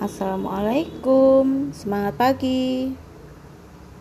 Assalamualaikum, semangat pagi.